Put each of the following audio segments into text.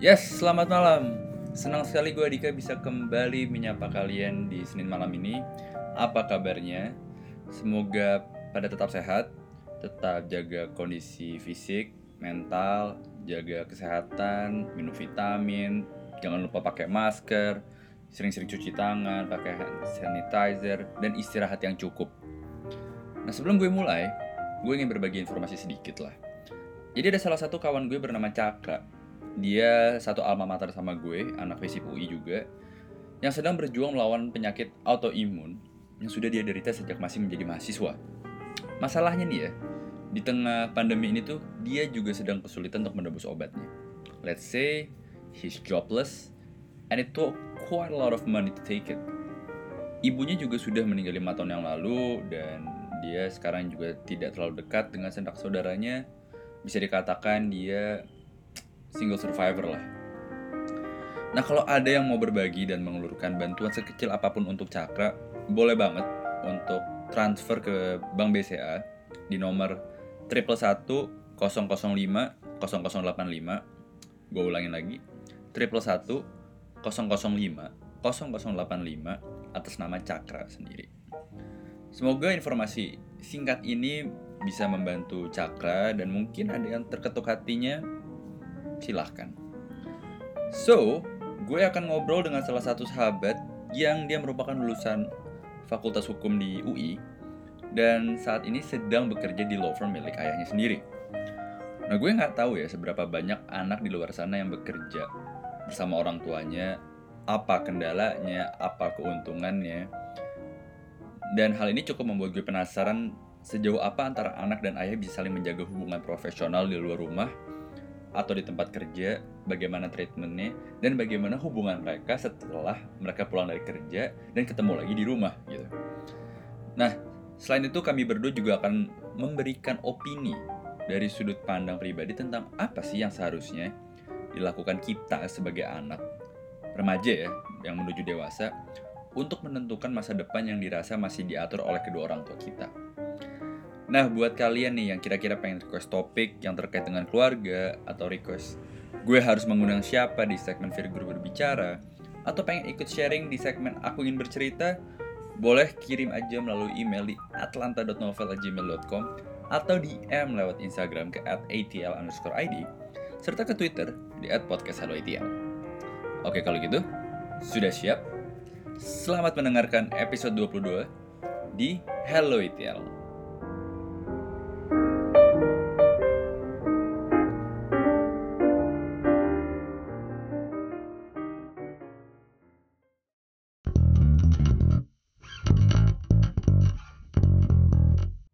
Yes, selamat malam. Senang sekali gue Dika bisa kembali menyapa kalian di Senin malam ini. Apa kabarnya? Semoga pada tetap sehat, tetap jaga kondisi fisik, mental, jaga kesehatan, minum vitamin, jangan lupa pakai masker, sering-sering cuci tangan, pakai hand sanitizer, dan istirahat yang cukup. Nah sebelum gue mulai, gue ingin berbagi informasi sedikit lah. Jadi ada salah satu kawan gue bernama Cakra. Dia satu alma mater sama gue, anak FISIP UI juga, yang sedang berjuang melawan penyakit autoimun yang sudah dia derita sejak masih menjadi mahasiswa. Masalahnya nih ya, di tengah pandemi ini tuh dia juga sedang kesulitan untuk menebus obatnya. Let's say he's jobless and it took quite a lot of money to take it. Ibunya juga sudah meninggal lima tahun yang lalu dan dia sekarang juga tidak terlalu dekat dengan sanak saudaranya. Bisa dikatakan dia single survivor lah. Nah kalau ada yang mau berbagi dan mengelurkan bantuan sekecil apa pun untuk Cakra, boleh banget untuk transfer ke Bank BCA di nomor triple satu 005 0085 gue ulangin lagi. triple satu 005 0085 atas nama Cakra sendiri. Semoga informasi singkat ini bisa membantu Cakra dan mungkin ada yang terketuk hatinya silahkan so gue akan ngobrol dengan salah satu sahabat yang dia merupakan lulusan Fakultas Hukum di UI dan saat ini sedang bekerja di law firm milik ayahnya sendiri. Nah gue nggak tahu ya seberapa banyak anak di luar sana yang bekerja bersama orang tuanya, apa kendalanya, apa keuntungannya. Dan hal ini cukup membuat gue penasaran sejauh apa antara anak dan ayah bisa saling menjaga hubungan profesional di luar rumah atau di tempat kerja, bagaimana treatmentnya, dan bagaimana hubungan mereka setelah mereka pulang dari kerja dan ketemu lagi di rumah gitu. Nah, selain itu kami berdua juga akan memberikan opini dari sudut pandang pribadi tentang apa sih yang seharusnya dilakukan kita sebagai anak remaja ya yang menuju dewasa untuk menentukan masa depan yang dirasa masih diatur oleh kedua orang tua kita. Nah, buat kalian nih yang kira-kira pengen request topik yang terkait dengan keluarga atau request gue harus mengundang siapa di segmen Figur berbicara atau pengen ikut sharing di segmen aku ingin bercerita, boleh kirim aja melalui email di atlanta.novel@gmail.com atau DM lewat Instagram ke @atl underscore id serta ke Twitter di @podcasthelloatl. Oke kalau gitu, sudah siap? Selamat mendengarkan episode 22 di Hello ETL.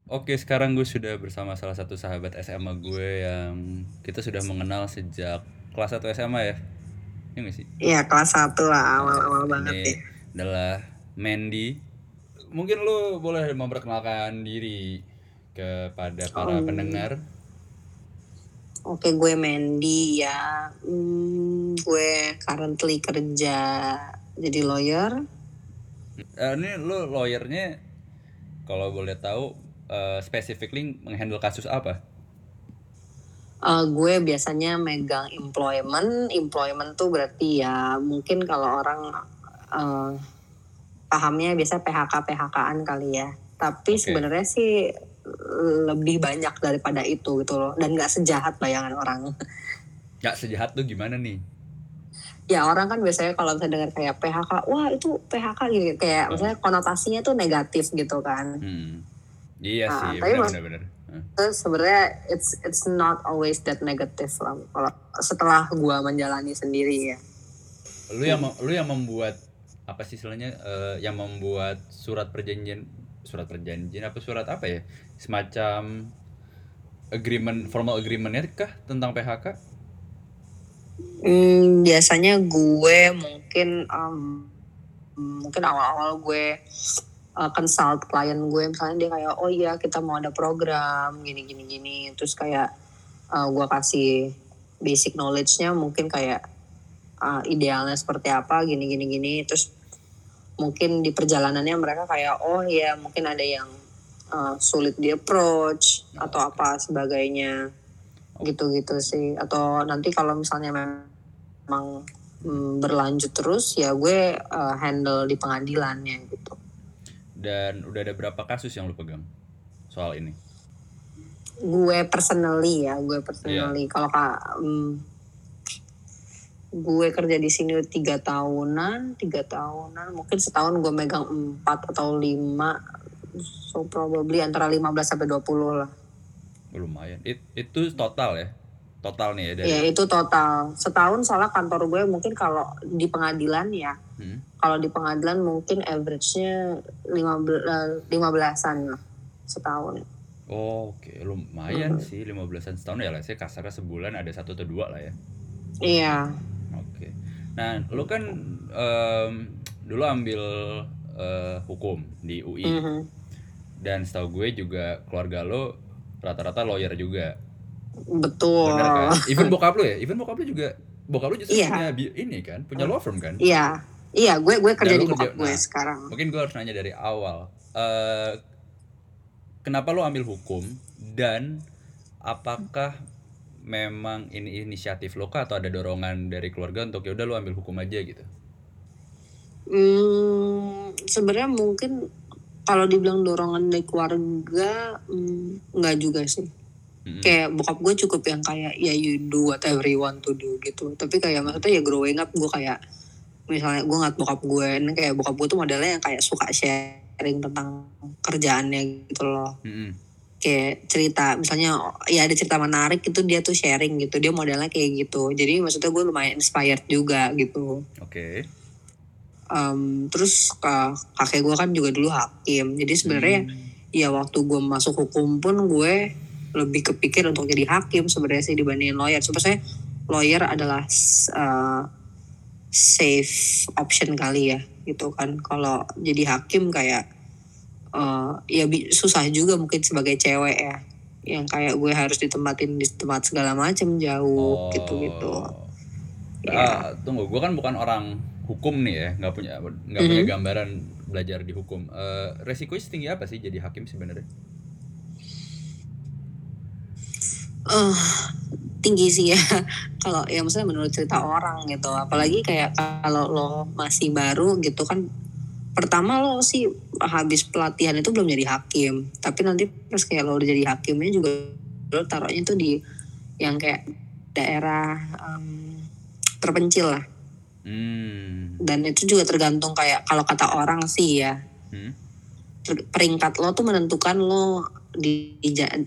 Oke, sekarang gue sudah bersama salah satu sahabat SMA gue yang kita sudah mengenal sejak kelas 1 SMA ya. Iya gak sih? Iya, kelas 1 lah, awal-awal banget Ini ya. adalah Mandy. Mungkin lu boleh memperkenalkan diri kepada para Oh. pendengar. Oke, gue Mandy ya. Hmm, gue currently kerja jadi lawyer. Eh, ini lu lawyernya kalau boleh tahu eh, specifically menghandle kasus apa? Eh, gue biasanya megang employment. Employment tuh berarti ya mungkin kalau orang eh, pahamnya biasa PHK PHK-an kali ya. Tapi Oke. sebenarnya sih lebih banyak daripada itu gitu loh. Dan nggak sejahat bayangan orang. Gak sejahat tuh gimana nih? ya orang kan biasanya kalau misalnya dengar kayak PHK, wah itu PHK gitu kayak misalnya konotasinya tuh negatif gitu kan. Hmm. Iya Ah, sih, benar-benar. Sebenarnya it's it's not always that negative lah kalau setelah gua menjalani sendiri ya. Lu yang mem- lu yang membuat apa sih istilahnya eh, yang membuat surat perjanjian surat perjanjian apa surat apa ya? Semacam agreement formal agreementnya kah tentang PHK? Hmm, biasanya gue mungkin um, mungkin awal-awal gue uh, consult klien gue. Misalnya dia kayak oh iya kita mau ada program gini gini gini. Terus kayak uh, gue kasih basic knowledge-nya mungkin kayak uh, idealnya seperti apa gini gini gini. Terus mungkin di perjalanannya mereka kayak oh ya mungkin ada yang uh, sulit di approach atau apa sebagainya. Gitu-gitu sih. Atau nanti kalau misalnya memang emang mm, berlanjut terus ya gue uh, handle di pengadilannya gitu Dan udah ada berapa kasus yang lu pegang soal ini? gue personally ya gue personally kalau kak mm, gue kerja di sini tiga tahunan tiga tahunan mungkin setahun gue megang empat atau lima so probably antara 15 sampai 20 lah lumayan. It- itu total ya? Total nih ya dari. ya itu total setahun soalnya kantor gue mungkin kalau di pengadilan ya Hmm. kalau di pengadilan mungkin average-nya lima lima belasan lah setahun Oh, Oke, lumayan sih 15-an setahun ya lah. Saya kasarnya sebulan ada satu atau dua lah ya. iya Oke. Nah, lu kan em, dulu ambil eh, hukum di UI Mhm. dan setahu gue juga keluarga lo rata-rata lawyer juga. Betul Benar kan? Even bokap lu ya? Even bokap lu juga bokap lu justru Iya. punya ini kan, punya law firm kan? iya iya gue gue kerja Dan di lu kerja- bokap gue nah. sekarang Mungkin gue harus nanya dari awal. eh kenapa lo ambil hukum dan apakah memang ini inisiatif lo kah atau ada dorongan dari keluarga untuk ya udah lo ambil hukum aja gitu? Hmm, sebenarnya mungkin kalau dibilang dorongan dari keluarga, hmm, nggak juga sih. Mm-mm. Kayak bokap gue cukup yang kayak ya you do whatever you want to do gitu. Tapi kayak maksudnya ya growing up gue kayak misalnya gue ngeliat bokap gue, ini kayak bokap gue tuh modelnya yang kayak suka sharing tentang kerjaannya gitu loh. Mm-mm. Kayak cerita, misalnya ya ada cerita menarik itu dia tuh sharing gitu. Dia modelnya kayak gitu. Jadi maksudnya gue lumayan inspired juga gitu. Oke. Em, terus ka- kakek gue kan juga dulu hakim jadi sebenarnya ya waktu gue masuk hukum pun gue lebih kepikir untuk jadi hakim sebenarnya sih dibandingin lawyer. Sebenarnya lawyer adalah eh, safe option kali ya gitu kan. Kalau jadi hakim kayak eh, ya susah juga mungkin sebagai cewek ya. Yang kayak gue harus ditempatin di tempat segala macam jauh gitu-gitu. Ah, tunggu, gue kan bukan orang hukum nih ya, nggak punya nggak punya gambaran belajar di hukum. Eh, resikonya setinggi apa sih jadi hakim sebenarnya? Eh tinggi sih ya kalau ya maksudnya menurut cerita orang gitu apalagi kayak kalau lo masih baru gitu kan pertama lo sih habis pelatihan itu belum jadi hakim tapi nanti pas kayak lo udah jadi hakimnya juga lo taruhnya tuh di yang kayak daerah em, terpencil lah Hmm. dan itu juga tergantung kayak kalau kata orang sih ya Hmm. peringkat lo tuh menentukan lo di,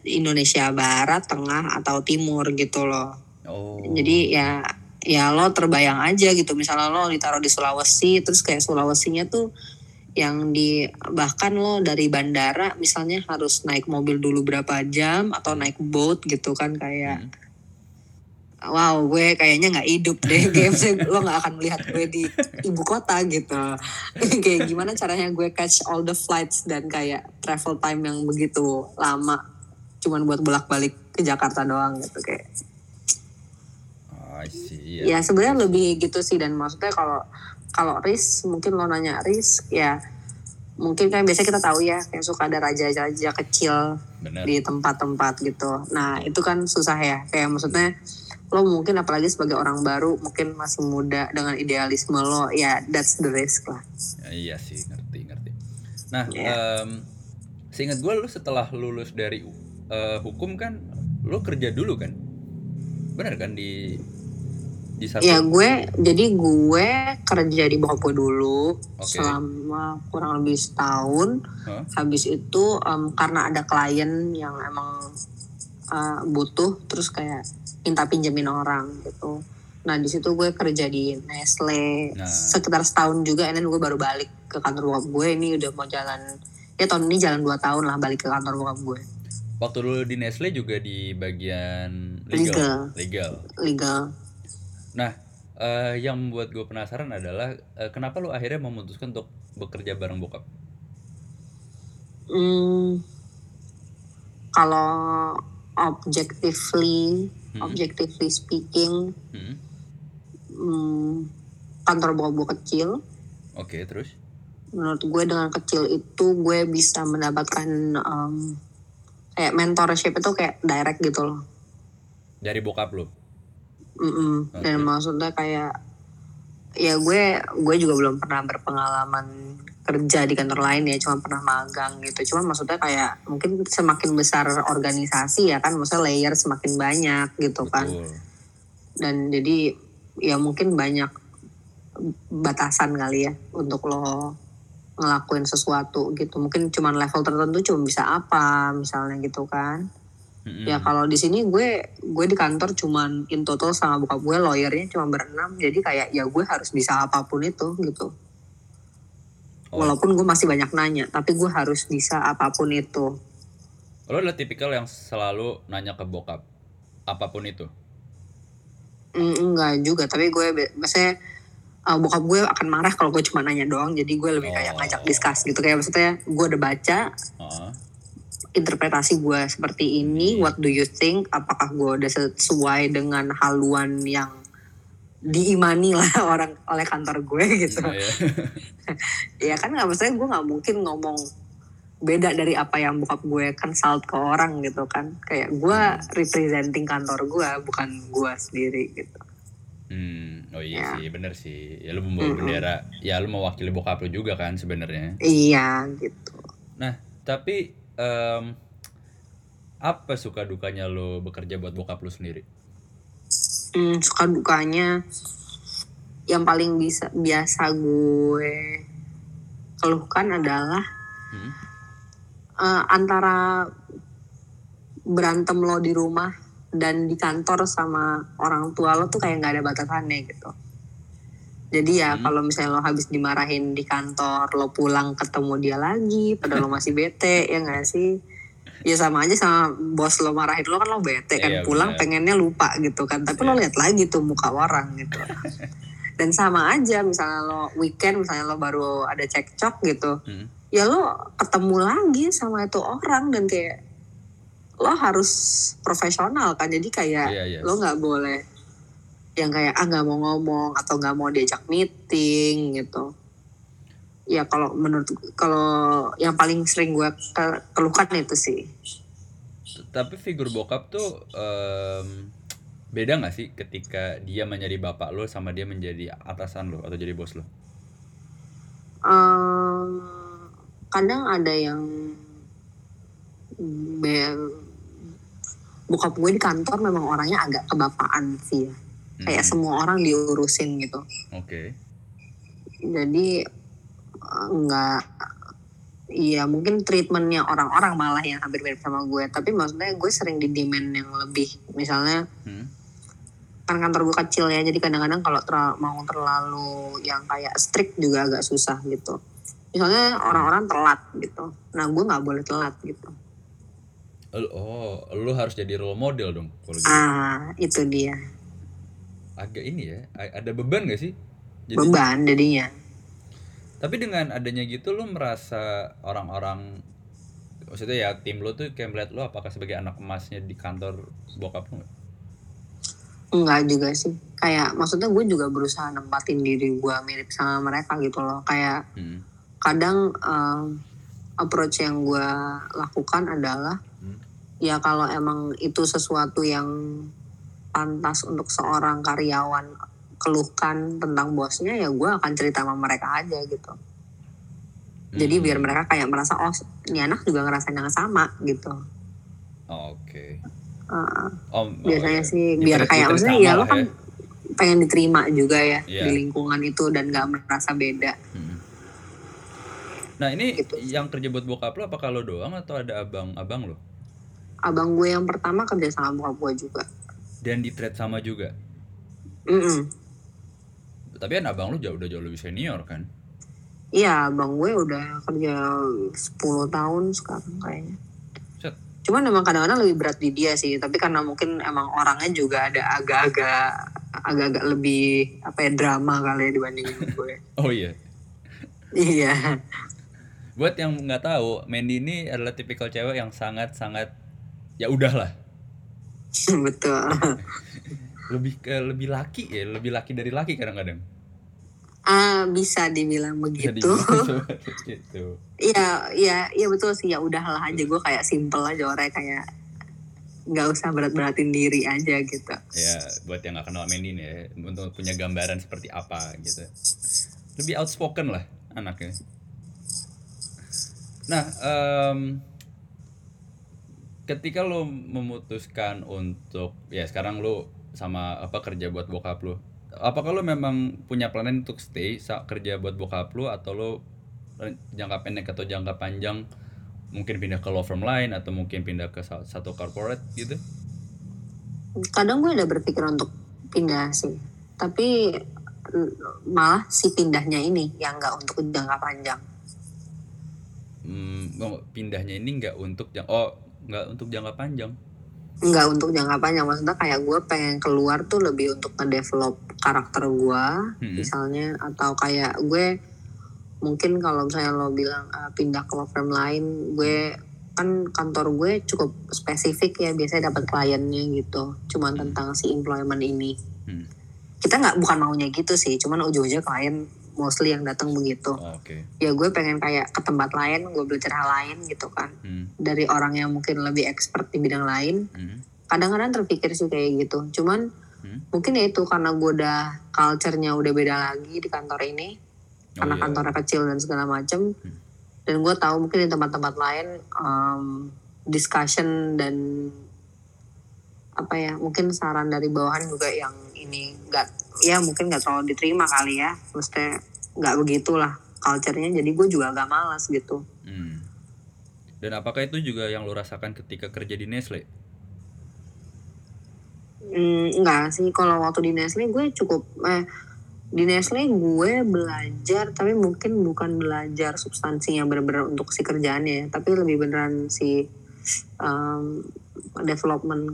Indonesia Barat, Tengah atau Timur gitu loh. Oh. Jadi ya ya lo terbayang aja gitu misalnya lo ditaruh di Sulawesi terus kayak Sulawesinya tuh yang di bahkan lo dari bandara misalnya harus naik mobil dulu berapa jam atau naik boat gitu kan kayak Hmm. Wow gue kayaknya nggak hidup deh kayak lo nggak akan melihat gue di ibu kota gitu kayak gimana caranya gue catch all the flights dan kayak travel time yang begitu lama cuman buat bolak balik ke Jakarta doang gitu kayak Oh, see. ya sebenarnya lebih gitu sih dan maksudnya kalau kalau risk mungkin lo nanya risk ya mungkin kan biasanya kita tahu ya kayak suka ada raja-raja kecil Bener. di tempat-tempat gitu nah itu kan susah ya kayak maksudnya lo mungkin apalagi sebagai orang baru mungkin masih muda dengan idealisme lo ya that's the risk lah Ya, iya sih, ngerti, ngerti. Nah, Iya. em, seingat gue lu setelah lulus dari eh, hukum kan, lu kerja dulu kan? Bener kan di di satu? ya gue jadi gue kerja di bokap gue dulu Oke. selama kurang lebih setahun Hah? habis itu em, karena ada klien yang emang eh, butuh terus kayak minta pinjemin orang gitu nah di situ gue kerja di Nestle Nah. sekitar setahun juga then gue baru balik ke kantor bokap gue ini udah mau jalan ya tahun ini jalan dua tahun lah balik ke kantor bokap gue Waktu lu di Nestle juga di bagian legal. Legal. legal Nah, eh, yang membuat gue penasaran adalah eh, kenapa lu akhirnya memutuskan untuk bekerja bareng bokap? Hmm, kalau objectively Hmm. objectively speaking Hmm. hmm, kantor gue kecil Oke, terus? menurut gue dengan kecil itu gue bisa mendapatkan em, kayak mentorship itu kayak direct gitu loh Dari bokap lu? Mm-mm. Dan Oke. maksudnya kayak ya gue gue juga belum pernah berpengalaman kerja di kantor lain ya, cuma pernah magang gitu. Cuma maksudnya kayak mungkin semakin besar organisasi ya kan, maksudnya layer semakin banyak gitu kan. Betul. Dan jadi ya mungkin banyak batasan kali ya untuk lo ngelakuin sesuatu gitu. Mungkin cuman level tertentu cuma bisa apa misalnya gitu kan. Ya kalau di sini gue gue di kantor cuman in total sama bokap gue lawyernya cuma berenam jadi kayak ya gue harus bisa apa pun itu gitu. Oh. Walaupun gue masih banyak nanya tapi gue harus bisa apa pun itu. Lo adalah tipikal yang selalu nanya ke bokap apa pun itu. Mm, enggak juga tapi gue maksudnya uh, bokap gue akan marah kalau gue cuma nanya doang jadi gue lebih kayak Oh. ngajak discuss gitu kayak maksudnya gue udah baca Heeh. interpretasi gue seperti ini Hmm. what do you think apakah gue udah sesuai dengan haluan yang diimani lah orang oleh kantor gue gitu Iya. ya kan nggak maksudnya gue nggak mungkin ngomong beda dari apa yang bokap gue consult ke orang gitu kan kayak gue representing kantor gue bukan gue sendiri gitu Hmm, oh iya Ya. sih, bener sih. Ya lu membawa Mm-mm. bendera, ya lu mewakili bokap lu juga kan sebenarnya. iya gitu Nah, tapi em, apa suka dukanya lo bekerja buat bokap lu sendiri? Hmm, suka dukanya yang paling bisa biasa gue keluhkan adalah Hmm? eh, antara berantem lo di rumah dan di kantor sama orang tua lo tuh kayak nggak ada batasannya gitu. Jadi ya Hmm. kalau misalnya lo habis dimarahin di kantor, lo pulang ketemu dia lagi, padahal lo masih bete, ya nggak sih? Ya sama aja sama bos lo marahin lo kan lo bete kan, Iya, pulang benar. pengennya lupa gitu kan, tapi lo Iya. lihat lagi tuh muka orang gitu. Dan sama aja misalnya lo weekend, misalnya lo baru ada cekcok gitu, Hmm? ya lo ketemu lagi sama itu orang dan kayak lo harus profesional kan jadi kayak Iya, iya. lo nggak boleh yang kayak ah nggak mau ngomong atau nggak mau diajak meeting gitu ya kalau menurut kalau yang paling sering gue ke- keluhkan itu sih Tapi figur bokap tuh em, beda nggak sih ketika dia menjadi bapak lo sama dia menjadi atasan lo atau jadi bos lo? Ehm, kadang ada yang bokap gue di kantor memang orangnya agak kebapaan sih ya kayak Hmm, semua orang diurusin gitu Oke. jadi eh, nggak Iya mungkin treatmentnya orang-orang malah yang hampir mirip sama gue. Tapi maksudnya gue sering di demand yang lebih. Misalnya Hmm? kan kantor gue kecil ya jadi kadang-kadang kalau ter- mau terlalu yang kayak strict juga agak susah gitu. Misalnya orang-orang telat gitu. Nah gue nggak boleh telat gitu. Oh, lu harus jadi role model dong kalau gitu. ah itu dia. Agak ini ya, ada beban gak sih? Jadi, beban jadinya Tapi dengan adanya gitu lu merasa orang-orang maksudnya ya tim lu tuh kayak melihat lu apakah sebagai anak emasnya di kantor bokap lu nggak? Enggak juga sih. Kayak maksudnya gue juga berusaha nempatin diri gue mirip sama mereka gitu loh. Kayak Hmm. kadang um, approach yang gue lakukan adalah Hmm. ya kalau emang itu sesuatu yang pantas untuk seorang karyawan keluhkan tentang bosnya ya gue akan cerita sama mereka aja gitu. Jadi Hmm. biar mereka kayak merasa oh ini anak juga ngerasain yang sama gitu. Oh, Oke. Uh, Oh, oh, biasanya iya. sih biar Diterit- kayak maksudnya ya lo kan pengen diterima juga ya Iya. di lingkungan itu dan gak merasa beda. Hmm. Nah ini Gitu. yang kerja buat bokap lo apakah lo doang atau ada abang-abang lo? Abang gue yang pertama kerja sama bokap gue juga. Dan di trade sama juga. Mm-mm. Tapi kan abang lo jauh udah jauh lebih senior kan? Iya, abang gue udah kerja 10 tahun sekarang kayaknya. Set. Cuman emang kadang-kadang lebih berat di dia sih, tapi karena mungkin emang orangnya juga ada agak-agak agak-agak lebih apa ya drama kali ya dibandingin gue. Oh iya. iya. Buat yang nggak tahu, Mandy ini adalah tipikal cewek yang sangat-sangat ya udahlah. Betul. Lebih ke lebih laki ya, lebih laki dari laki kadang-kadang. Ah, bisa dibilang Bisa begitu. dibilang gitu. Iya, iya, iya betul sih. Ya udahlah aja gue kayak simple aja orangnya kayak nggak usah berat-beratin diri aja gitu ya buat yang nggak kenal Mandy nih ya untuk punya gambaran seperti apa gitu lebih outspoken lah anaknya nah em, ketika lo memutuskan untuk ya sekarang lo sama apa kerja buat bokap lo apakah lo memang punya plan untuk stay sa- kerja buat bokap lo atau lo eh, jangka pendek atau jangka panjang mungkin pindah ke law firm lain atau mungkin pindah ke sa- satu corporate gitu? Kadang gue udah berpikir untuk pindah sih. Tapi mm, malah si pindahnya ini yang nggak untuk jangka panjang. Hmm, pindahnya ini nggak untuk jang oh nggak untuk jangka panjang. Nggak untuk jangka panjang. Maksudnya kayak gue pengen keluar tuh lebih untuk ngedevelop karakter gue Hmm. misalnya atau kayak gue mungkin kalau misalnya lo bilang ah, pindah ke law firm lain gue kan kantor gue cukup spesifik ya biasanya dapat kliennya gitu. Cuman tentang si employment ini. Hmm. kita nggak bukan maunya gitu sih cuman ujung-ujungnya klien mostly yang datang begitu Oh, Oke. ya gue pengen kayak ke tempat lain gue belajar hal lain gitu kan Hmm. dari orang yang mungkin lebih expert di bidang lain Hmm. kadang-kadang terpikir sih kayak gitu cuman Hmm. mungkin ya itu karena gue udah culture-nya udah beda lagi di kantor ini Oh, karena iya. kantornya kecil dan segala macem Hmm. dan gue tahu mungkin di tempat-tempat lain um, discussion dan apa ya mungkin saran dari bawahan juga yang ini nggak ya mungkin nggak terlalu diterima kali ya maksudnya nggak begitulah culture-nya jadi gue juga agak malas gitu Hmm. Dan apakah itu juga yang lo rasakan ketika kerja di Nestle? Hmm, enggak sih kalau waktu di Nestle gue cukup eh di Nestle gue belajar tapi mungkin bukan belajar substansinya bener-bener untuk si kerjaannya tapi lebih beneran si um, development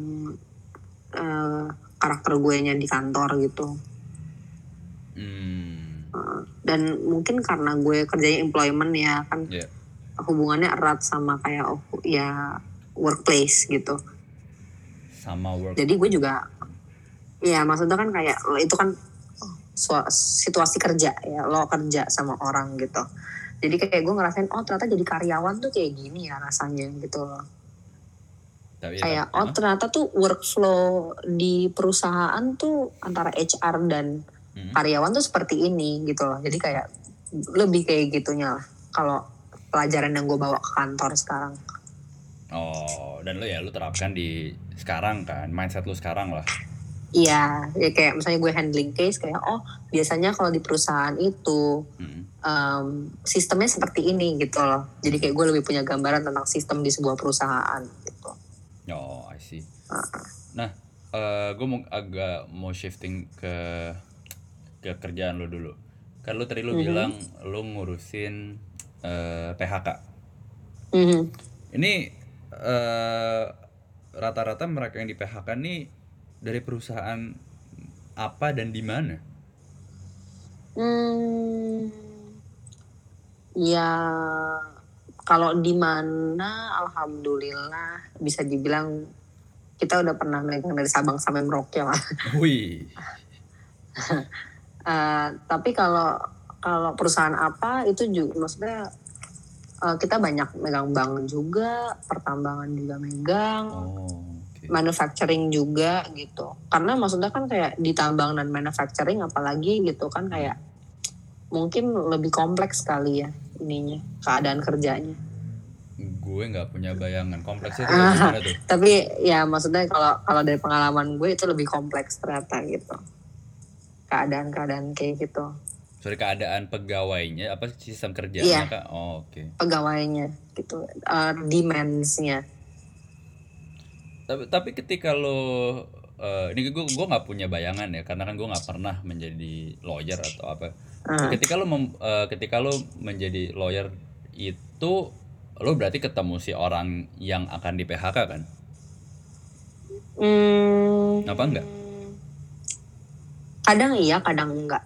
eh, karakter gue nya di kantor gitu Hmm. Dan mungkin karena gue kerjanya employment ya kan Ya. hubungannya erat sama kayak oh, ya workplace gitu Sama work. jadi gue juga ya maksudnya kan kayak lo itu kan situasi kerja ya lo kerja sama orang gitu jadi kayak gue ngerasain oh ternyata jadi karyawan tuh kayak gini ya rasanya gitu loh Tapi kayak ya, oh ternyata tuh workflow di perusahaan tuh antara HR dan Hmm. karyawan tuh seperti ini gitu loh jadi kayak lebih kayak gitunya lah kalau pelajaran yang gue bawa ke kantor sekarang Oh, dan lo ya lo terapkan di sekarang kan, mindset lo sekarang lah. Iya, ya kayak misalnya gue handling case kayak oh biasanya kalau di perusahaan itu Hmm. um, sistemnya seperti ini gitu loh. Jadi kayak gue lebih punya gambaran tentang sistem di sebuah perusahaan gitu. Oh, I see. Uh-uh. Nah, gue mau agak mau shifting ke ke kerjaan lo dulu. Kan lo tadi lo Mhm. bilang lo ngurusin eh, PHK. Mhm. Ini eh, rata-rata mereka yang di PHK nih dari perusahaan apa dan di mana? Hmm, ya kalau di mana Alhamdulillah bisa dibilang kita udah pernah megang dari Sabang sampai Merauke lah. Wih, Eh, tapi kalau kalau perusahaan apa itu juga maksudnya eh, kita banyak megang bank juga, pertambangan juga megang, oh, manufacturing juga gitu. Karena maksudnya kan kayak di tambang dan manufacturing apalagi gitu kan kayak mungkin lebih kompleks kali ya ininya keadaan kerjanya. Gue nggak punya bayangan kompleksnya itu kayak gimana tuh? Tapi ya maksudnya kalau kalau dari pengalaman gue itu lebih kompleks ternyata gitu. Keadaan-keadaan kayak gitu. Sorry keadaan pegawainya apa sistem kerjanya Iya. kak? Oh, oke. pegawainya gitu uh, demandsnya Tapi tapi ketika lo eh, ini gue gue nggak punya bayangan ya karena kan gue nggak pernah menjadi lawyer atau apa. Ah. Ketika lo mem- eh, ketika lo menjadi lawyer itu lo berarti ketemu si orang yang akan di PHK kan? Hmm, Apa enggak? Kadang iya kadang enggak.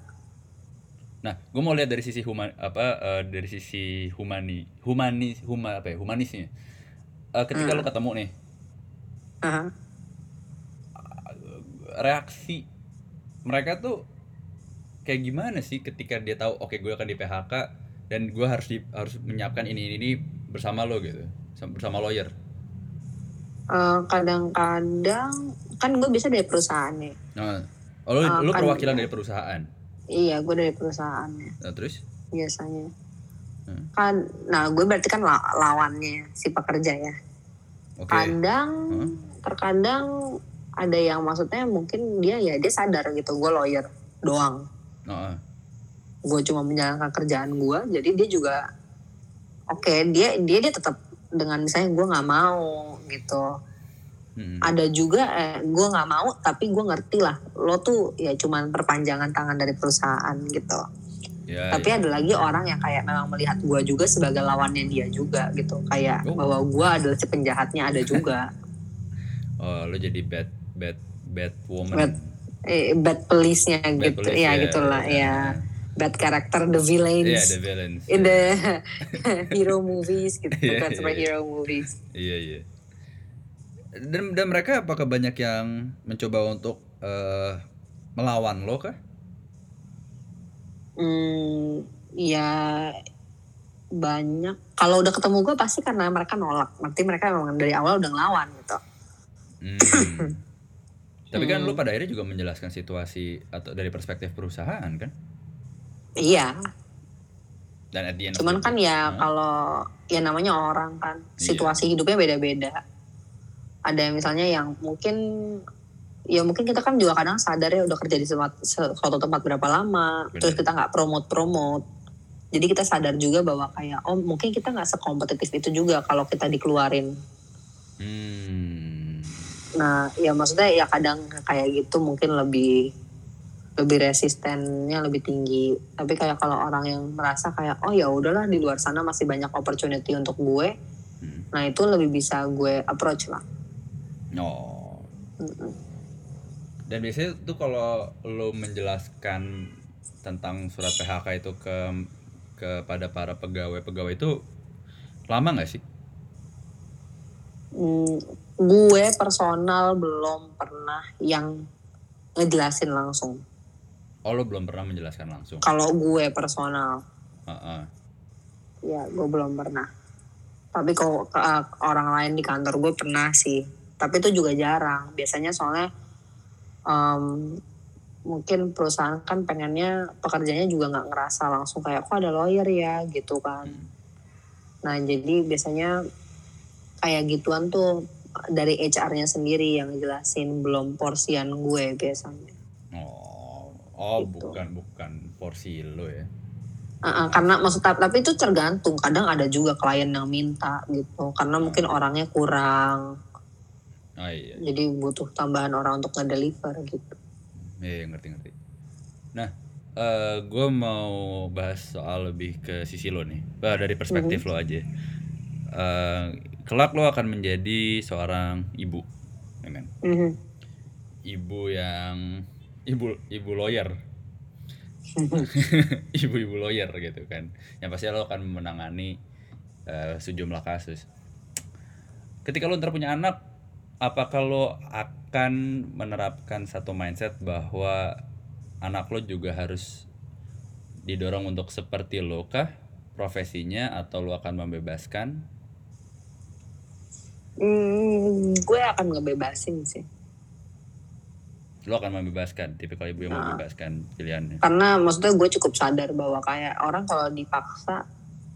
Nah, gue mau lihat dari sisi human apa eh, dari sisi humani humanis huma apa ya humanisnya. Eh, ketika lo ketemu nih Aha. reaksi mereka tuh kayak gimana sih ketika dia tahu oke gue akan di PHK dan gue harus di, harus menyiapkan ini ini, ini bersama lo gitu sama- bersama lawyer? Eh, kadang-kadang kan gue bisa dari perusahaannya Nah, oh, lu, Ah, lu kan- perwakilan dari perusahaan. iya gue dari perusahaannya Nah, terus? biasanya Hmm. kan nah gue berarti kan la- lawannya si pekerja ya Oke. kadang Hmm. terkadang ada yang maksudnya mungkin dia ya dia sadar gitu gue lawyer doang Oh, gue cuma menjalankan kerjaan gue jadi dia juga oke dia dia dia tetap dengan misalnya gue nggak mau gitu Mm-mm. ada juga eh, gue nggak mau tapi gue ngerti lah lo tuh ya cuman perpanjangan tangan dari perusahaan gitu Ya, tapi ya. ada lagi orang yang kayak memang melihat gue juga sebagai lawannya dia juga gitu kayak Oh. bahwa gue adalah si penjahatnya ada juga Oh, lu jadi bad bad bad woman. Bad eh, bad police-nya Bad gitu police, ya gitulah ya bad character the villains the villains. in the hero movies gitu Iya, bukan iya, superhero movies Iya, iya. Dan dan mereka apakah banyak yang mencoba untuk eh, melawan lo kah? hmm, ya banyak kalau udah ketemu gue pasti karena mereka nolak nanti mereka memang dari awal udah ngelawan gitu Hmm. Tapi kan Hmm. lu pada akhirnya juga menjelaskan situasi atau dari perspektif perusahaan kan? iya Dan at the end cuman kan ya kalau ya namanya orang kan Iya. situasi hidupnya beda-beda ada misalnya yang mungkin ya mungkin kita kan juga kadang sadar ya udah kerja di tempat, suatu tempat berapa lama Bener. terus kita nggak promote promote jadi kita sadar juga bahwa kayak oh mungkin kita nggak sekompetitif itu juga kalau kita dikeluarin Hmm. nah ya maksudnya ya kadang kayak gitu mungkin lebih lebih resistennya lebih tinggi tapi kayak kalau orang yang merasa kayak oh ya udahlah di luar sana masih banyak opportunity untuk gue Hmm. nah itu lebih bisa gue approach lah Oh. Mm-mm. Dan biasanya tuh kalau lo menjelaskan tentang surat PHK itu ke kepada para pegawai-pegawai itu lama nggak sih? Hmm, gue personal belum pernah yang ngejelasin langsung Oh lo belum pernah menjelaskan langsung. kalau gue personal Heeh. ya gue belum pernah tapi kalau uh, orang lain di kantor gue pernah sih tapi itu juga jarang. Biasanya soalnya em, mungkin perusahaan kan pengennya pekerjanya juga nggak ngerasa langsung kayak kok ada lawyer ya? gitu kan. Hmm. nah jadi biasanya kayak gituan tuh dari HR-nya sendiri yang jelasin belum porsian gue biasanya. Oh, oh Gitu. bukan bukan porsi lo ya. Uh-uh, karena maksud tapi itu tergantung. Kadang ada juga klien yang minta gitu. Karena mungkin orangnya kurang Oh iya, jadi butuh tambahan orang untuk ngedeliver gitu iya ngerti ngerti. Nah, eh gue mau bahas soal lebih ke sisi lo nih, bah dari perspektif lo aja. Eh kelak lo akan menjadi seorang ibu, ya kan? Mhm. Ibu yang ibu ibu lawyer, ibu-ibu lawyer gitu kan. Yang pasti lo akan menangani eh, sejumlah kasus. Ketika lo ntar punya anak, apakah lo akan menerapkan satu mindset bahwa anak lo juga harus didorong untuk seperti lo kah profesinya atau lo akan membebaskan? Hmm, gue akan ngebebasin sih Lo akan membebaskan, tipikal ibu yang Nah. membebaskan pilihannya. karena maksudnya gue cukup sadar bahwa kayak orang kalau dipaksa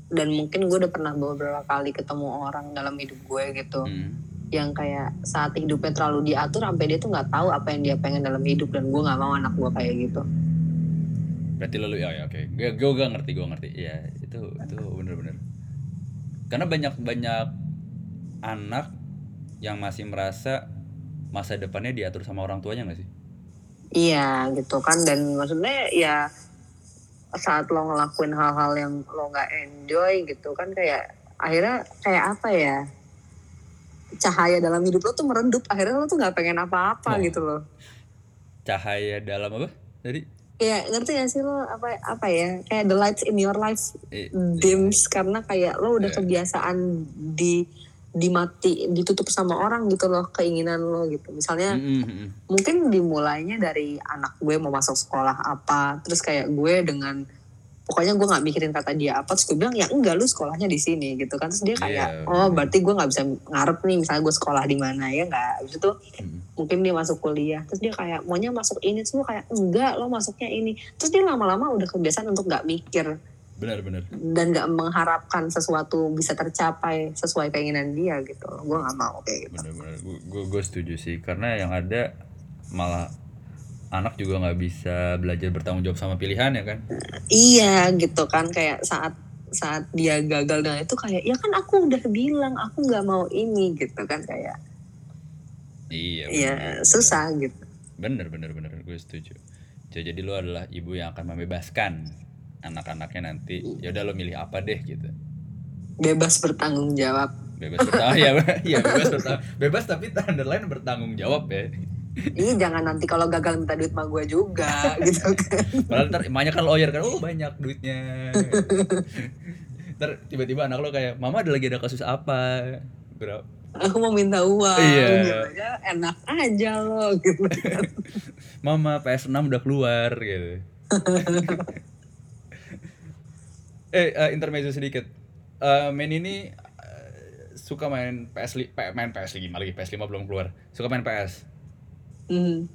dan mungkin gue udah pernah beberapa kali ketemu orang dalam hidup gue gitu Hmm. Yang kayak saat hidupnya terlalu diatur sampai dia tuh nggak tahu apa yang dia pengen dalam hidup dan gue nggak mau anak gue kayak gitu Berarti lo ya, ya oke. Gue gue gak ngerti, gue ngerti. Iya, itu itu bener-bener. Karena banyak banyak anak yang masih merasa masa depannya diatur sama orang tuanya gak sih? Iya gitu kan dan maksudnya ya saat lo ngelakuin hal-hal yang lo nggak enjoy gitu kan kayak akhirnya kayak apa ya cahaya dalam hidup lo tuh meredup akhirnya lo tuh nggak pengen apa-apa Oh. gitu loh Cahaya dalam apa? Tadi? ya ngerti gak sih lo apa apa ya kayak the lights in your life Eh, dims karena kayak lo udah Iya. kebiasaan di dimati ditutup sama orang gitu loh keinginan lo gitu misalnya mm, mm, mm. mungkin dimulainya dari anak gue mau masuk sekolah apa terus kayak gue dengan pokoknya gue nggak mikirin kata dia apa terus gue bilang ya enggak lu sekolahnya di sini gitu kan. Terus dia kayak Iya. oh berarti gue nggak bisa ngarep nih misalnya gue sekolah di mana ya nggak? Habis itu Mm. mungkin dia masuk kuliah. Terus dia kayak maunya masuk ini gue kayak enggak lo masuknya ini. Terus dia lama-lama udah kebiasaan untuk nggak mikir. Benar-benar dan nggak mengharapkan sesuatu bisa tercapai sesuai keinginan dia gitu. Gue nggak mau kayak gitu. Benar-benar gue gue setuju sih. Karena yang ada malah anak juga nggak bisa belajar bertanggung jawab sama pilihannya kan? Iya gitu kan kayak saat saat dia gagal dengan itu kayak ya kan aku udah bilang aku nggak mau ini gitu kan kayak. Iya ya benar. susah gitu. Bener bener bener gue setuju. Jadi jadi lo adalah ibu yang akan membebaskan anak-anaknya nanti. Ya udah lo milih apa deh gitu. Bebas bertanggung jawab. Bebas bertanggung ya ya bebas bertanggung bebas tapi underline bertanggung jawab ya Ih jangan nanti kalau gagal minta duit sama gue juga gitu kan. Padahal ntar emaknya kan lawyer kan oh banyak duitnya. Ntar tiba-tiba anak lo kayak mama ada lagi ada kasus apa? Berapa? Aku mau minta uang. Iya. gitu. Enak aja lo gitu. Kan. mama PS6 udah keluar gitu. Eh eh, intermezzo sedikit. Eh main ini eh, suka main PS li- main PS 5 lagi PS 5 belum keluar. Suka main PS Hmm.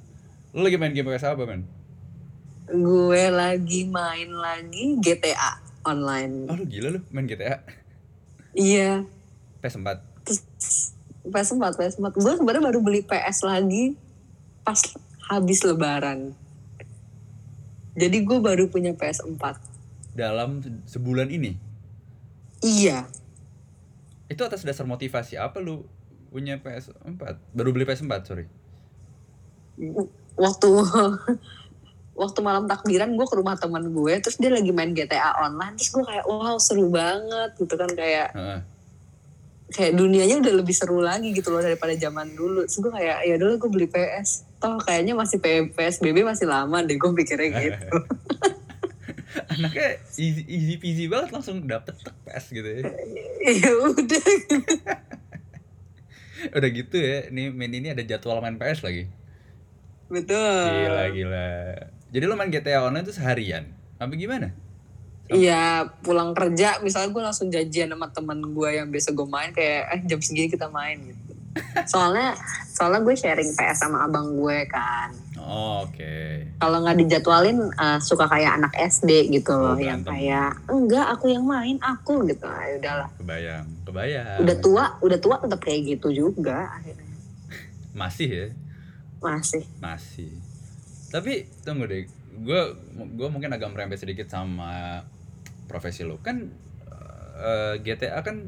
lu lagi main game PS apa men gue lagi main lagi GTA online. Oh lu gila lu main GTA iya. PS4 PS4 PS4 gue sebenarnya baru beli PS lagi pas habis lebaran. Jadi gue baru punya PS4 dalam se- sebulan ini? Iya. Itu atas dasar motivasi apa lu punya PS4 baru beli PS4 sorry waktu waktu malam takbiran gue ke rumah teman gue terus dia lagi main GTA online. Terus gue kayak wow seru banget gitu kan kayak Heeh. kayak dunianya udah lebih seru lagi gitu loh daripada zaman dulu. Terus gue kayak ya dulu gue beli PS toh kayaknya masih P- PSBB masih lama deh gue pikirnya gitu. Anaknya easy, easy peasy banget langsung dapet tek PS gitu ya. Ya udah. Udah gitu ya nih main ini ada jadwal main PS lagi betul gila gila jadi lo main GTA online tuh seharian apa gimana Iya pulang kerja misalnya gue langsung janjian sama temen gue yang biasa gue main kayak eh jam segini kita main gitu. Soalnya soalnya gue sharing PS sama abang gue kan. oh, oke Kalau nggak dijadwalin eh, suka kayak anak SD gitu Oh, loh yang berantem. kayak enggak aku yang main aku gitu. Ah, udahlah. kebayang kebayang Udah tua udah tua tetap kayak gitu juga akhirnya. masih ya Masih. masih tapi tunggu deh gue gue mungkin agak merembet sedikit sama profesi lo kan eh, GTA kan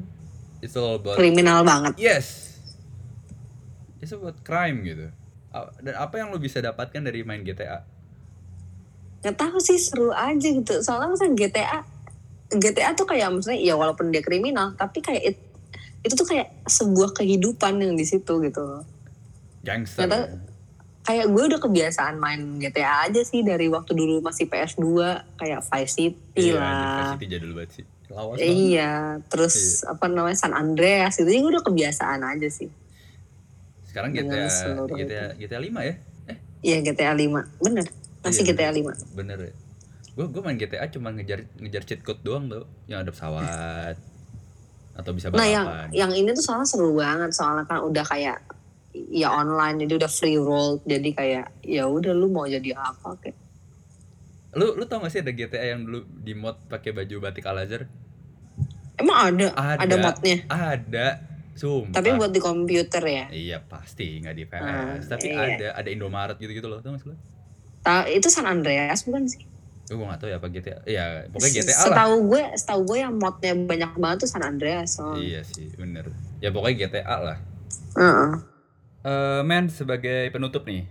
it's all about Kriminal banget. yes it's about crime gitu dan apa yang lo bisa dapatkan dari main GTA Nggak tahu sih seru aja gitu. Soalnya misalnya GTA GTA tuh kayak maksudnya ya walaupun dia kriminal tapi kayak it- itu tuh kayak sebuah kehidupan yang di situ gitu gangster ya. Kayak gue udah kebiasaan main GTA aja sih dari waktu dulu masih PS2 kayak Vice City Iya, lah. Vice City jadul banget sih. Lawas banget. Iya, terus apa namanya San Andreas itu gue udah kebiasaan aja sih. sekarang GTA GTA GTA 5 ya? Eh? Iya GTA 5, bener. Masih Iya, GTA 5. bener. ya. Gue gue main GTA cuma ngejar ngejar cheat code doang tuh yang ada pesawat atau bisa Nah yang balapan. yang ini tuh soalnya seru banget. Soalnya kan udah kayak ya online jadi udah free roll jadi kayak ya udah lu mau jadi apa kayak. Lu lu tau gak sih ada GTA yang dulu di mod pakai baju batik Al Azhar? Emang ada? Ada. Ada modnya? Ada. Sumpah. Tapi buat di komputer ya? Iya pasti nggak di PS Ah, tapi iya. ada ada Indomaret gitu gitu loh tau gak sih lu? Ta- itu San Andreas bukan sih? Gue gak tau ya apa GTA ya pokoknya GTA lah. Setahu gue setahu gue yang modnya banyak banget tuh San Andreas so. iya sih bener. Ya pokoknya GTA lah. Heeh. Eh, men sebagai penutup nih,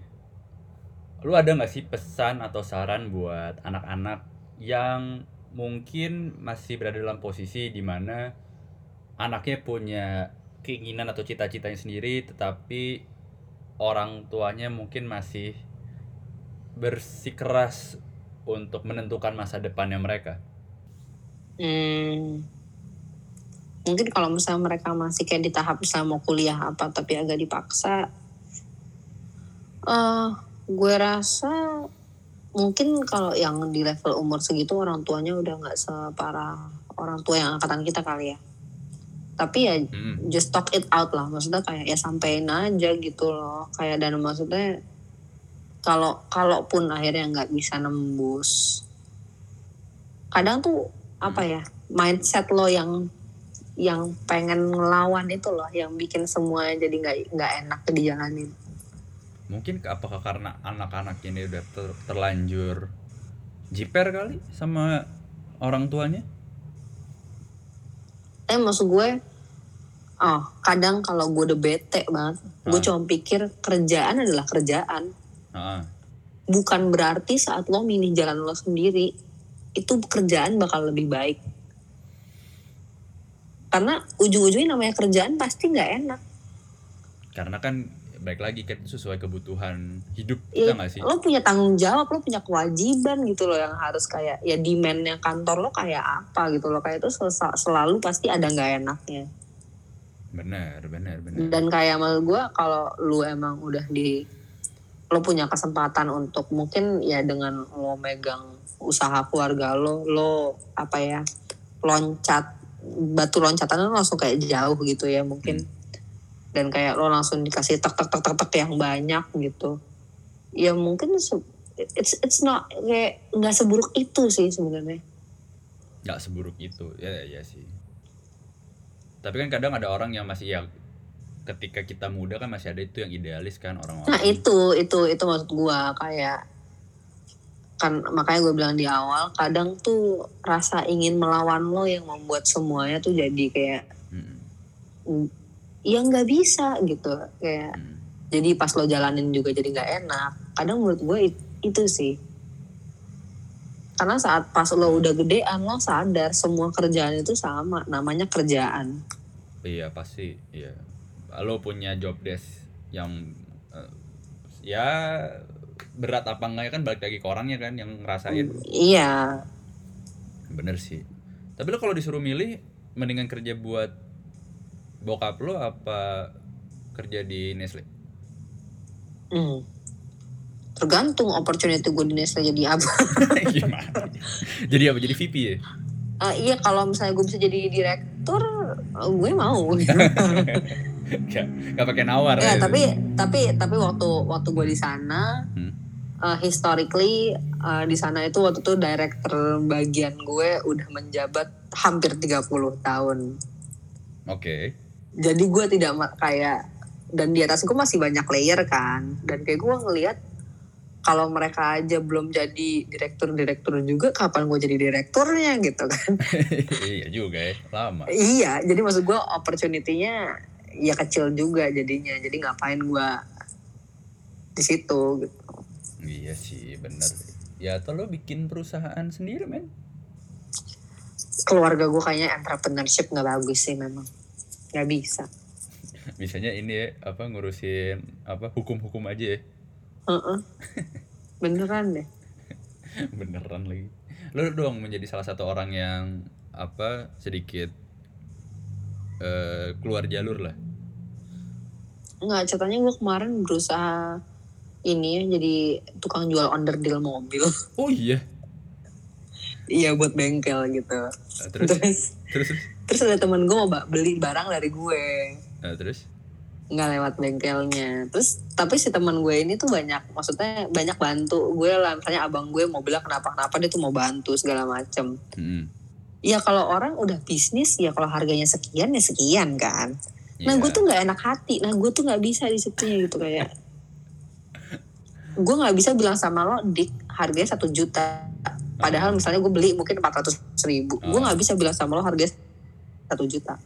lu ada nggak sih pesan atau saran buat anak-anak yang mungkin masih berada dalam posisi di mana anaknya punya keinginan atau cita-citanya sendiri, tetapi orang tuanya mungkin masih bersikeras untuk menentukan masa depannya mereka. Hmm. Mungkin kalau misalnya mereka masih kayak di tahap misalnya mau kuliah apa tapi agak dipaksa. eh gue rasa mungkin kalau yang di level umur segitu orang tuanya udah nggak separah orang tua yang angkatan kita kali ya tapi ya Mm. just talk it out lah maksudnya kayak ya sampein aja gitu loh kayak dan maksudnya kalau kalaupun akhirnya nggak bisa nembus kadang tuh apa ya mindset lo yang yang pengen ngelawan itu loh yang bikin semua jadi nggak nggak enak dijalanin Mungkin apakah karena anak-anak ini udah ter- terlanjur jiper kali sama orang tuanya? eh maksud gue oh kadang kalau gue udah bete banget gue Ah. cuma pikir kerjaan adalah kerjaan Heeh. bukan berarti saat lo milih jalan lo sendiri itu kerjaan bakal lebih baik karena ujung-ujungnya namanya kerjaan pasti nggak enak Karena kan baik lagi kan sesuai kebutuhan hidup Iya, kita nggak sih? lo punya tanggung jawab lo punya kewajiban gitu loh yang harus kayak ya demandnya kantor lo kayak apa gitu loh kayak itu sel- selalu pasti ada nggak enaknya Benar, benar, benar. dan kayak menurut gue kalau lu emang udah di lo punya kesempatan untuk mungkin ya dengan lo megang usaha keluarga lo lo apa ya loncat batu loncatan lo langsung kayak jauh gitu ya mungkin. Dan kayak lo langsung dikasih tek tek tek tek tek yang banyak gitu. Ya mungkin it's it's not kayak nggak seburuk itu sih sebenarnya. Nggak seburuk itu ya ya sih. Tapi kan kadang ada orang yang masih ya ketika kita muda kan masih ada itu yang idealis kan orang-orang. Nah itu itu itu maksud gua. Kayak kan makanya gue bilang di awal kadang tuh rasa ingin melawan lo yang membuat semuanya tuh jadi kayak Mm, mm, ya nggak bisa gitu kayak mm. jadi pas lo jalanin juga jadi nggak enak. Kadang menurut gue it- itu sih. Karena saat pas lo udah gedean lo sadar semua kerjaan itu sama namanya kerjaan. Iya pasti iya. Lo punya job desk yang eh, ya berat apa enggak ya kan balik lagi ke orangnya kan yang ngerasain. Iya. Bener sih. Tapi lo kalau disuruh milih mendingan kerja buat bokap lo apa kerja di Nestle? Hmm. tergantung opportunity gue di Nestle jadi apa. Gimana? Jadi apa? Jadi VP ya? Eh, iya kalau misalnya gue bisa jadi direktur eh, gue mau Gak, gak pakai nawar ya ya. tapi tapi tapi waktu waktu gue di sana Hmm. eh, historically eh, di sana itu waktu itu director bagian gue udah menjabat hampir 30 tahun Oke. jadi gue tidak kayak dan di atas gue masih banyak layer kan dan kayak gue ngelihat kalau mereka aja belum jadi direktur-direktur juga kapan gue jadi direkturnya gitu kan iya juga ya, lama. iya jadi maksud gue opportunity-nya ya kecil juga jadinya jadi ngapain gue di situ gitu Iya sih, bener. Ya atau lo bikin perusahaan sendiri men. keluarga gue kayaknya entrepreneurship nggak bagus sih memang nggak bisa Misalnya ini ya, apa ngurusin apa hukum-hukum aja ya. Heeh. beneran deh Beneran lagi. Lo dong menjadi salah satu orang yang apa sedikit eh keluar jalur lah. nggak ceritanya gue kemarin berusaha ini ya jadi tukang jual onderdil mobil Oh iya. iya buat bengkel gitu Eh, terus terus terus terus. ada temen gue mau beli barang dari gue Eh, terus. nggak lewat bengkelnya terus tapi si teman gue ini tuh banyak maksudnya banyak bantu gue lah misalnya abang gue mau bilang kenapa kenapa dia tuh mau bantu segala macem Hmm. Ya kalau orang udah bisnis ya kalau harganya sekian ya sekian kan. Nah Iya. gue tuh nggak enak hati. Nah gue tuh nggak bisa di situnya gitu kayak. Gue nggak bisa bilang sama lo dik harganya satu juta. Padahal misalnya gue beli mungkin empat ratus ribu. Gue Oh. nggak bisa bilang sama lo harganya satu juta.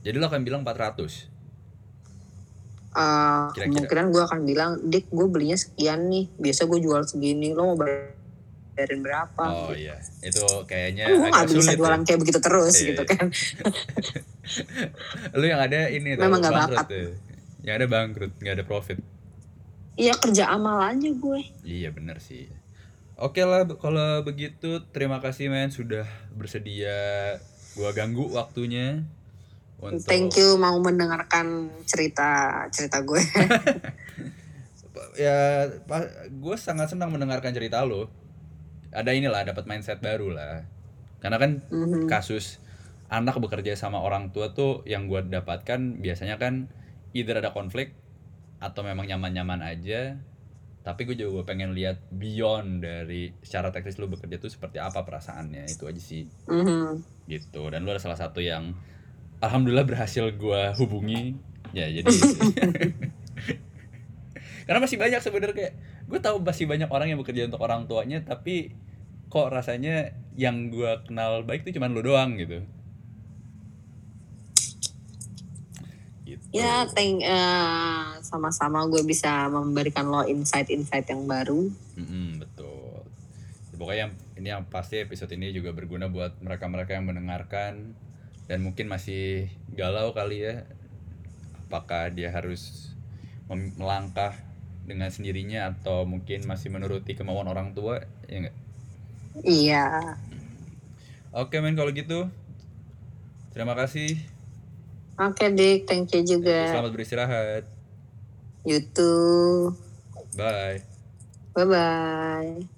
Jadi lo akan bilang 400. Eh, Kira-kira. kemungkinan gue akan bilang dik gue belinya sekian nih. Biasa gue jual segini. Lo mau bayarin berapa Oh iya. Itu kayaknya kan gue nggak agak bisa jualan ya. kayak begitu terus Iya, gitu iya. kan Lu yang ada ini Memang nggak bangkrut bakat. tuh. Yang ada bangkrut, nggak ada profit. Iya kerja amal aja gue Iya bener sih. Oke lah kalau begitu terima kasih men sudah bersedia gua ganggu waktunya untuk thank you mau mendengarkan cerita cerita gue ya gue sangat senang mendengarkan cerita lo ada inilah dapat mindset baru lah karena kan Mhm. kasus anak bekerja sama orang tua tuh yang gue dapatkan biasanya kan either ada konflik atau memang nyaman-nyaman aja. Tapi gue juga pengen lihat beyond dari secara teknis lu bekerja tuh seperti apa perasaannya itu aja sih. Mhm. gitu. Dan lu ada salah satu yang alhamdulillah berhasil gue hubungi. Ya jadi karena masih banyak sebenarnya kayak gue tahu masih banyak orang yang bekerja untuk orang tuanya tapi kok rasanya yang gue kenal baik tuh cuman lu doang gitu. Gitu. Ya, thank eh, sama-sama gue bisa memberikan lo insight-insight yang baru. Mm-mm, betul. Pokoknya yang ini yang pasti episode ini juga berguna buat mereka-mereka yang mendengarkan dan mungkin masih galau kali ya apakah dia harus melangkah dengan sendirinya atau mungkin masih menuruti kemauan orang tua ya enggak Iya. oke men kalau gitu terima kasih Oke, Dik. Thank you juga. selamat beristirahat You too. bye Bye-bye.